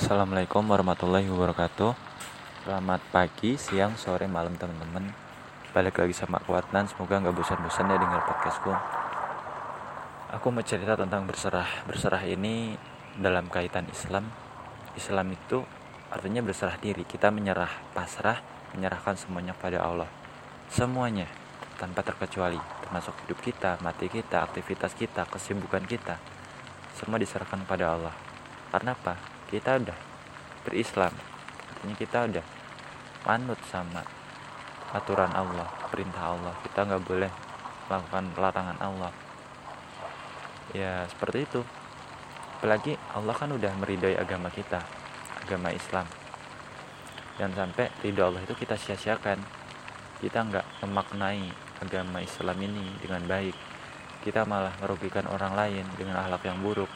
Assalamualaikum warahmatullahi wabarakatuh. Selamat pagi, siang, sore, malam teman-teman. Balik lagi sama Kuatnan Semoga nggak bosan-bosan ya dengar podcastku. Aku mau cerita tentang berserah. Berserah ini dalam kaitan Islam. Islam itu artinya berserah diri. Kita menyerah, pasrah Menyerahkan semuanya pada Allah. Semuanya tanpa terkecuali. Termasuk hidup kita, mati kita, aktivitas kita, kesibukan kita. Semua diserahkan pada Allah. Karena apa? Kita udah berislam. Artinya kita udah manut sama aturan Allah perintah Allah. Kita nggak boleh melakukan larangan Allah. Ya seperti itu. Apalagi Allah kan udah meridai agama kita agama Islam. Dan sampai ridho Allah itu kita sia-siakan. Kita nggak memaknai agama Islam ini dengan baik. Kita malah merugikan orang lain dengan akhlak yang buruk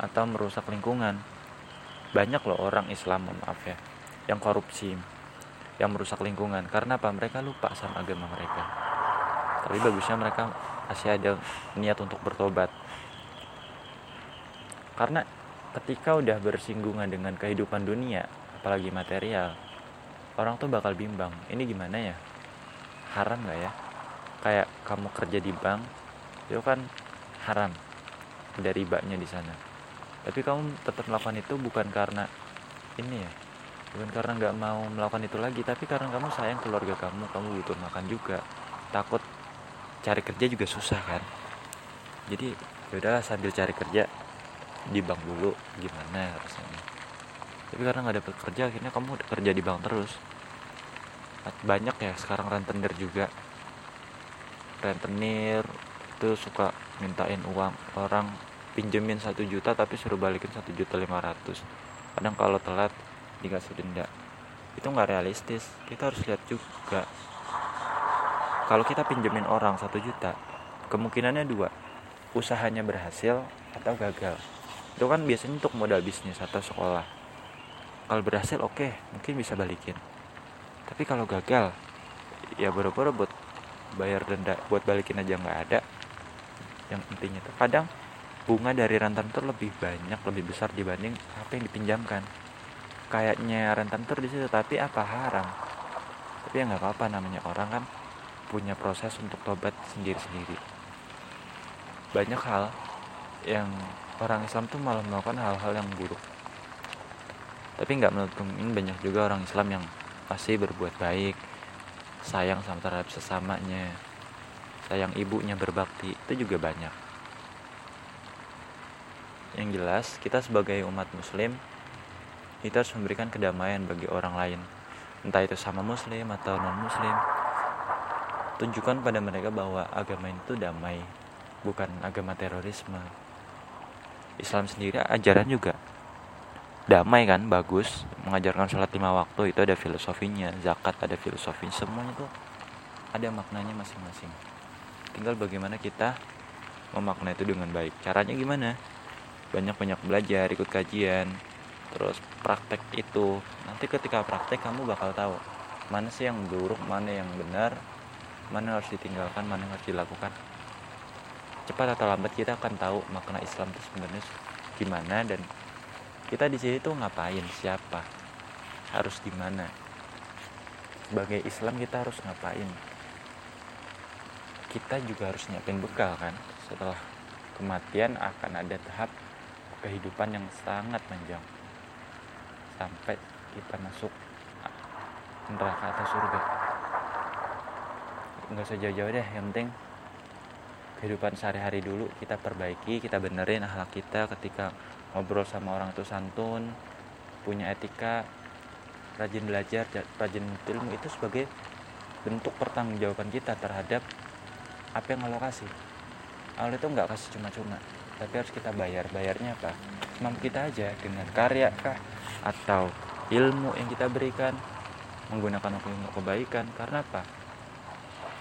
atau merusak lingkungan banyak loh orang Islam maaf ya yang korupsi yang merusak lingkungan. Karena apa? Mereka lupa sama agama mereka. Tapi bagusnya mereka masih ada niat untuk bertobat. Karena ketika udah bersinggungan dengan kehidupan dunia apalagi material orang tuh bakal bimbang ini gimana ya? Haram nggak ya? Kayak kamu kerja di bank itu kan haram dari ribanya di sana tapi kamu tetap melakukan itu bukan karena ini ya bukan karena nggak mau melakukan itu lagi tapi karena kamu sayang keluarga kamu kamu butuh makan juga. Takut cari kerja juga susah kan? Jadi yaudah sambil cari kerja di bank dulu gimana rasanya tapi karena nggak dapat kerja akhirnya kamu kerja di bank terus. Banyak ya sekarang rentenir juga. Rentenir itu suka mintain uang orang pinjemin satu juta tapi suruh balikin satu juta lima ratus. Kadang kalau telat dikasih denda. Itu nggak realistis. Kita harus lihat juga. Kalau kita pinjemin orang satu juta kemungkinannya dua. Usahanya berhasil atau gagal. Itu kan biasanya untuk modal bisnis atau sekolah. Kalau berhasil oke okay, mungkin bisa balikin. Tapi kalau gagal ya boro-boro buat bayar denda buat balikin aja nggak ada. Yang intinya tuh kadang bunga dari rentan lebih banyak lebih besar dibanding apa yang dipinjamkan. Kayaknya rentan di situ tapi apa? Haram. Tapi ya nggak apa-apa namanya orang kan punya proses untuk tobat sendiri-sendiri. Banyak hal yang orang Islam tuh malah melakukan hal-hal yang buruk. Tapi nggak menutup banyak juga orang Islam yang masih berbuat baik sayang sama terhadap sesamanya sayang ibunya berbakti itu juga banyak yang jelas kita sebagai umat muslim kita harus memberikan kedamaian bagi orang lain. Entah itu sama muslim atau non muslim tunjukkan pada mereka bahwa agama itu damai bukan agama terorisme. Islam sendiri ajaran juga damai kan bagus. Mengajarkan sholat lima waktu itu ada filosofinya. Zakat ada filosofinya semuanya tuh ada maknanya masing-masing. Tinggal bagaimana kita memaknai itu dengan baik. Caranya gimana banyak-banyak belajar ikut kajian terus praktek itu. Nanti ketika praktek kamu bakal tahu mana sih yang buruk mana yang benar mana harus ditinggalkan mana harus dilakukan. Cepat atau lambat kita akan tahu makna Islam itu sebenarnya gimana dan kita di sini tuh ngapain siapa harus di mana. Sebagai Islam kita harus ngapain? Kita juga harus nyiapin bekal kan? Setelah kematian akan ada tahap kehidupan yang sangat panjang. Sampai kita masuk neraka atau surga. Nggak usah jauh-jauh deh yang penting kehidupan sehari-hari dulu kita perbaiki kita benerin akhlak kita ketika ngobrol sama orang itu santun punya etika rajin belajar rajin ilmu itu sebagai bentuk pertanggungjawaban kita terhadap apa yang Allah kasih. Allah itu nggak kasih cuma-cuma tapi harus kita bayar. Bayarnya apa? Mampu kita aja. Dengan karya kah? Atau ilmu yang kita berikan? Menggunakan waktu untuk kebaikan. Karena apa?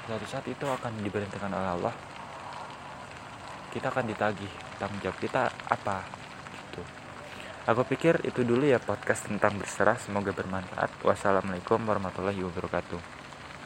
Suatu saat itu akan diberhentikan oleh Allah. Kita akan ditagih tanggung jawab kita apa? Itu aku pikir itu dulu ya podcast tentang berserah. Semoga bermanfaat. Wassalamualaikum warahmatullahi wabarakatuh